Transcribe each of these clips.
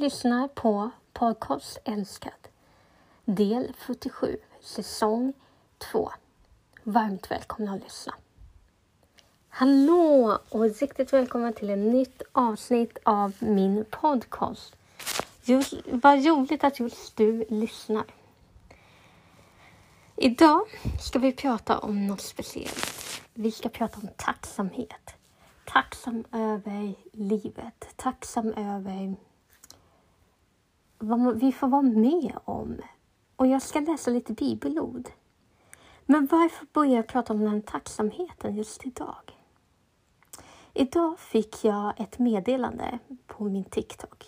Lyssnar på Podcast Älskad, del 47, säsong 2. Varmt välkomna att lyssna. Hallå och riktigt välkomna till ett nytt avsnitt av min podcast. Just, vad roligt att just du lyssnar. Idag ska vi prata om något speciellt. Vi ska prata om tacksamhet. Tacksam över livet. Tacksam över vad vi får vara med om. Och jag ska läsa lite bibelord. Men varför börjar jag prata om den tacksamheten just idag? Idag fick jag ett meddelande på min TikTok.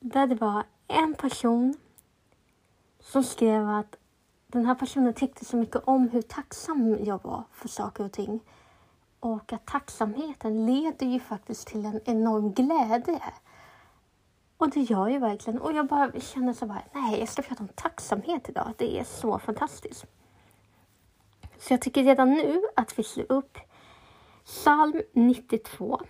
Där det var en person som skrev att den här personen tyckte så mycket om hur tacksam jag var för saker och ting. Och att tacksamheten leder ju faktiskt till en enorm glädje. Och det gör ju verkligen. Och jag bara känner så bara, nej, jag ska prata om tacksamhet idag. Det är så fantastiskt. Så jag tycker redan nu att vi slår upp psalm 92,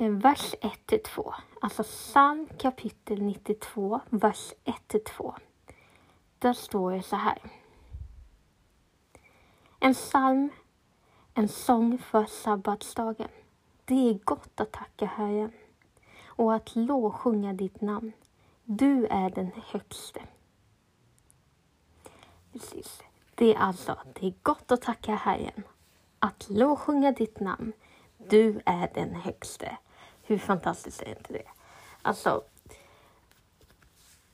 eh, vers 1-2. Alltså psalm kapitel 92, vers 1-2. Där står det så här. En psalm, en sång för sabbatsdagen. Det är gott att tacka Herren och att lovsjunga ditt namn. Du är den högste. Precis. Det är alltså, det är gott att tacka Herren, att lovsjunga ditt namn. Du är den högste. Hur fantastiskt är inte det? Alltså,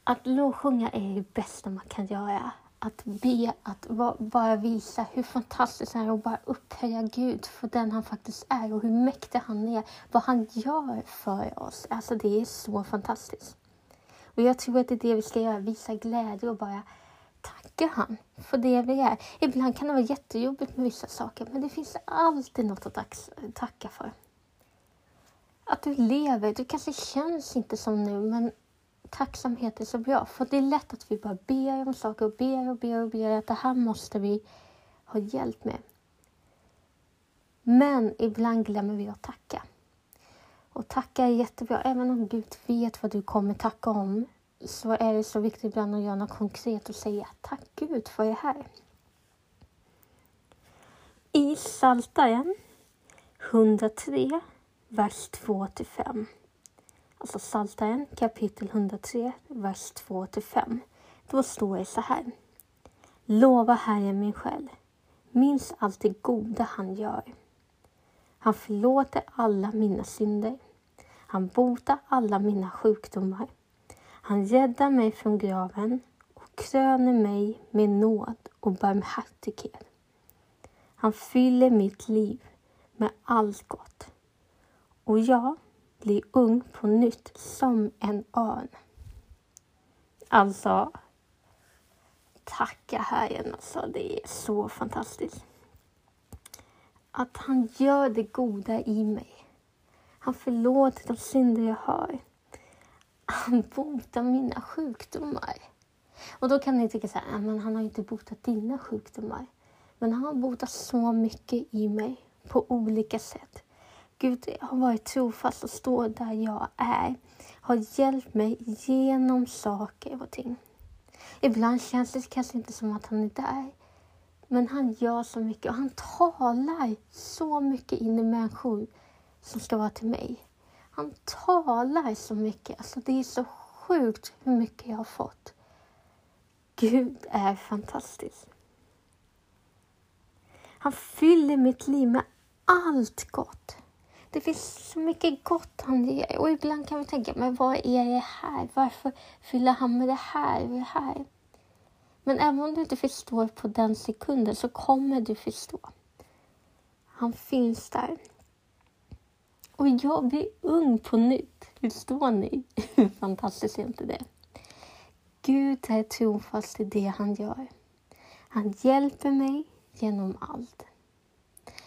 att lovsjunga är det bästa man kan göra. Att be, att bara visa hur fantastisk han är och bara upphöja Gud för den han faktiskt är och hur mäktig han är. Vad han gör för oss. Alltså det är så fantastiskt. Och jag tror att det är det vi ska göra, visa glädje och bara tacka han för det vi är. Ibland kan det vara jättejobbigt med vissa saker men det finns alltid något att tacka för. Att du lever, det kanske känns inte som nu men tacksamhet är så bra. För det är lätt att vi bara ber om saker och ber och ber och ber att det här måste vi ha hjälp med. Men ibland glömmer vi att tacka. Och tacka är jättebra. Även om Gud vet vad du kommer tacka om så är det så viktigt ibland att göra något konkret och säga tack Gud för det här. I Psaltaren 103, vers 2-5 alltså Psaltaren kapitel 103, vers 2-5. Då står det så här. Lova Herren min själ. Minns allt det goda han gör. Han förlåter alla mina synder. Han botar alla mina sjukdomar. Han räddar mig från graven och kröner mig med nåd och barmhärtighet. Han fyller mitt liv med allt gott. Och jag bli ung på nytt som en örn. Alltså, tacka Herren alltså. Det är så fantastiskt. Att han gör det goda i mig. Han förlåter de synder jag har. Han botar mina sjukdomar. Och då kan ni tycka så här, men han har ju inte botat dina sjukdomar. Men han har botat så mycket i mig på olika sätt. Gud har varit trofast och står där jag är. Har hjälpt mig genom saker och ting. Ibland känns det kanske inte som att han är där. Men han gör så mycket och han talar så mycket in i människor som ska vara till mig. Han talar så mycket. Alltså det är så sjukt hur mycket jag har fått. Gud är fantastisk. Han fyller mitt liv med allt gott. Det finns så mycket gott han ger och ibland kan vi tänka, men vad är det här? Varför fyller han med det här och det här? Men även om du inte förstår på den sekunden så kommer du förstå. Han finns där. Och jag blir ung på nytt. Förstår ni? Hur fantastiskt är inte det? Gud är trofast i det han gör. Han hjälper mig genom allt.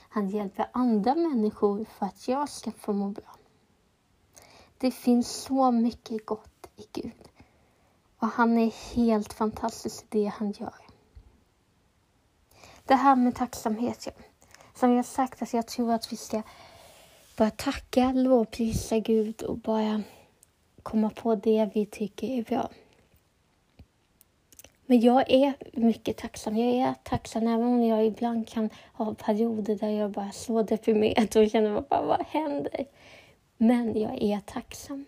Han hjälper andra människor för att jag ska få må bra. Det finns så mycket gott i Gud. Och han är helt fantastisk i det han gör. Det här med tacksamhet, ja. Som jag sagt, alltså jag tror att vi ska bara tacka, lovprisa Gud och bara komma på det vi tycker är bra. Men jag är mycket tacksam. Jag är tacksam även om jag ibland kan ha perioder där jag bara är så deprimerad och känner bara, vad händer? Men jag är tacksam.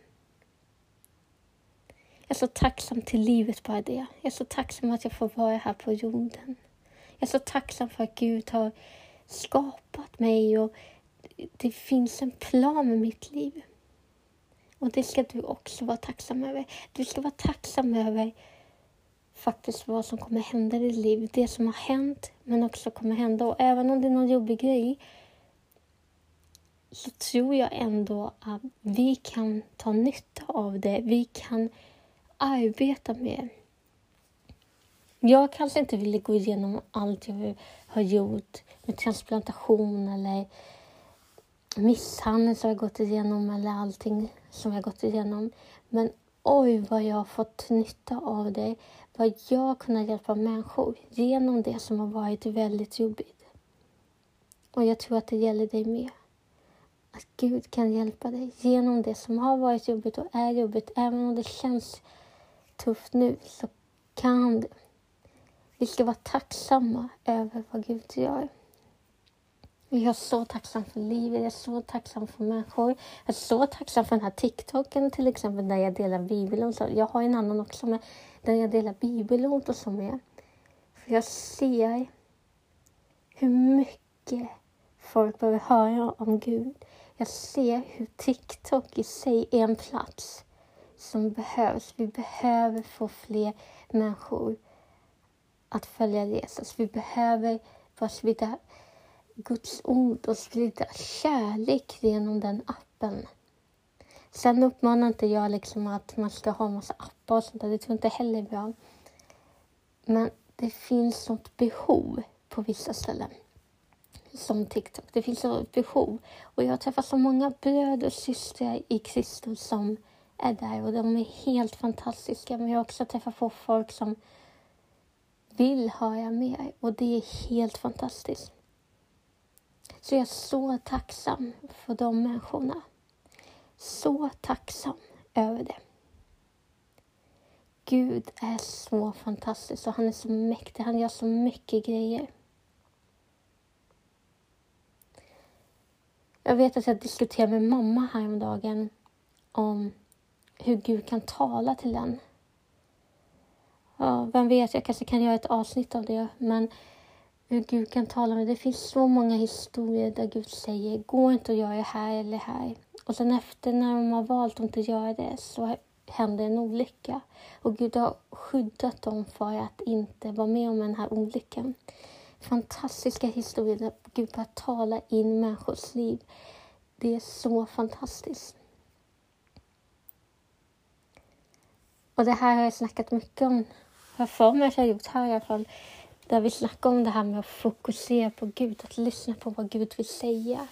Jag är så tacksam till livet bara det. Jag är så tacksam att jag får vara här på jorden. Jag är så tacksam för att Gud har skapat mig och det finns en plan med mitt liv. Och det ska du också vara tacksam över. Du ska vara tacksam över faktiskt vad som kommer hända i ditt liv. Det som har hänt, men också kommer hända. Och även om det är någon jobbig grej så tror jag ändå att vi kan ta nytta av det. Vi kan arbeta med. Jag kanske inte ville gå igenom allt jag har gjort med transplantation eller misshandel som jag gått igenom eller allting som jag gått igenom. Men oj vad jag har fått nytta av dig! Vad jag har kunnat hjälpa människor genom det som har varit väldigt jobbigt. Och jag tror att det gäller dig med. Att Gud kan hjälpa dig genom det som har varit jobbigt och är jobbigt. Även om det känns tufft nu så kan du. Vi ska vara tacksamma över vad Gud gör. Jag är så tacksam för livet, jag är så tacksam för människor. Jag är så tacksam för den här TikToken till exempel där jag delar bibelord. Jag har en annan också med, där jag delar bibelord och så med. För jag ser hur mycket folk behöver höra om Gud. Jag ser hur TikTok i sig är en plats som behövs. Vi behöver få fler människor att följa Jesus. Vi behöver vara vidare Guds ord och sprida kärlek genom den appen. Sen uppmanar inte jag liksom att man ska ha massa appar och sånt där. Det tror jag inte heller är bra. Men det finns sånt behov på vissa ställen. Som TikTok. Det finns sånt behov. Och jag träffar så många bröder och systrar i Kristus som är där och de är helt fantastiska. Men jag har också träffat på folk som vill höra mer och det är helt fantastiskt. Så jag är så tacksam för de människorna. Så tacksam över det. Gud är så fantastisk och han är så mäktig. Han gör så mycket grejer. Jag vet att jag diskuterade med mamma häromdagen om hur Gud kan tala till en. Ja, vem vet, jag kanske kan göra ett avsnitt av det, men hur Gud kan tala med. Det finns så många historier där Gud säger, gå inte och gör det här eller här. Och sen efter när de har valt att inte göra det så händer en olycka. Och Gud har skyddat dem för att inte vara med om den här olyckan. Fantastiska historier där Gud bara talar in människors liv. Det är så fantastiskt. Och det här har jag snackat mycket om. Jag för mig att jag har gjort här i alla fall. Där vi snackar om det här med att fokusera på Gud, att lyssna på vad Gud vill säga.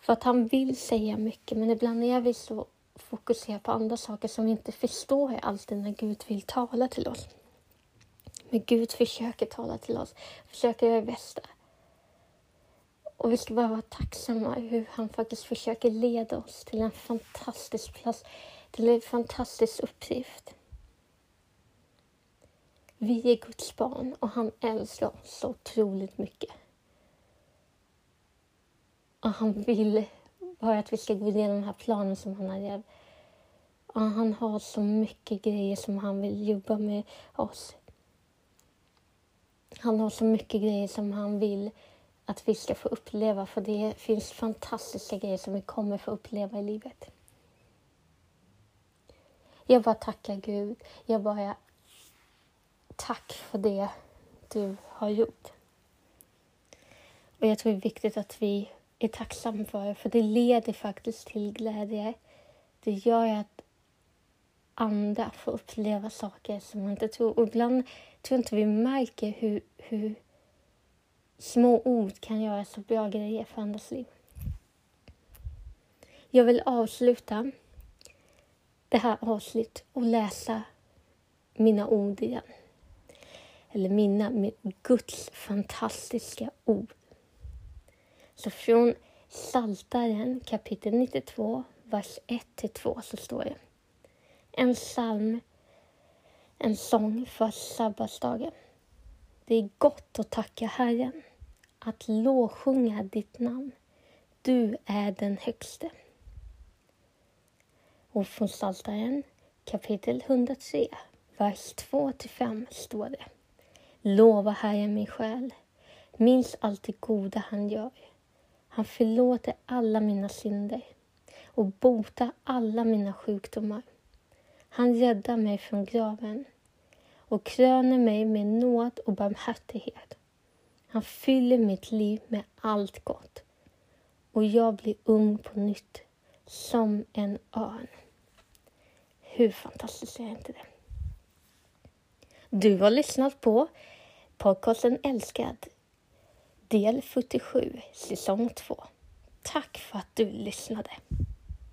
För att han vill säga mycket, men ibland är vi så fokuserade på andra saker som vi inte förstår alltid när Gud vill tala till oss. Men Gud försöker tala till oss, försöker göra det bästa. Och vi ska bara vara tacksamma hur han faktiskt försöker leda oss till en fantastisk plats, till en fantastisk uppgift. Vi är Guds barn och han älskar oss så otroligt mycket. Och han vill bara att vi ska gå igenom den här planen som han har gett. Och han har så mycket grejer som han vill jobba med oss. Han har så mycket grejer som han vill att vi ska få uppleva för det finns fantastiska grejer som vi kommer få uppleva i livet. Jag bara tackar Gud. Jag bara tack för det du har gjort. Och jag tror det är viktigt att vi är tacksamma för det, för det leder faktiskt till glädje. Det gör att andra får uppleva saker som man inte tror. Och ibland tror jag inte vi märker hur, hur små ord kan göra så bra grejer för andras liv. Jag vill avsluta det här avsnittet och läsa mina ord igen eller mina med Guds fantastiska ord. Så från Saltaren kapitel 92, vers 1-2 så står det. En psalm, en sång för sabbatsdagen. Det är gott att tacka Herren, att lovsjunga ditt namn. Du är den högste. Och från Psaltaren kapitel 103, vers 2-5 står det. Lova Herren min själ, minns allt det goda han gör. Han förlåter alla mina synder och botar alla mina sjukdomar. Han räddar mig från graven och kröner mig med nåd och barmhärtighet. Han fyller mitt liv med allt gott och jag blir ung på nytt som en örn. Hur fantastiskt är inte det? Du har lyssnat på podcasten Älskad del 47, säsong 2. Tack för att du lyssnade.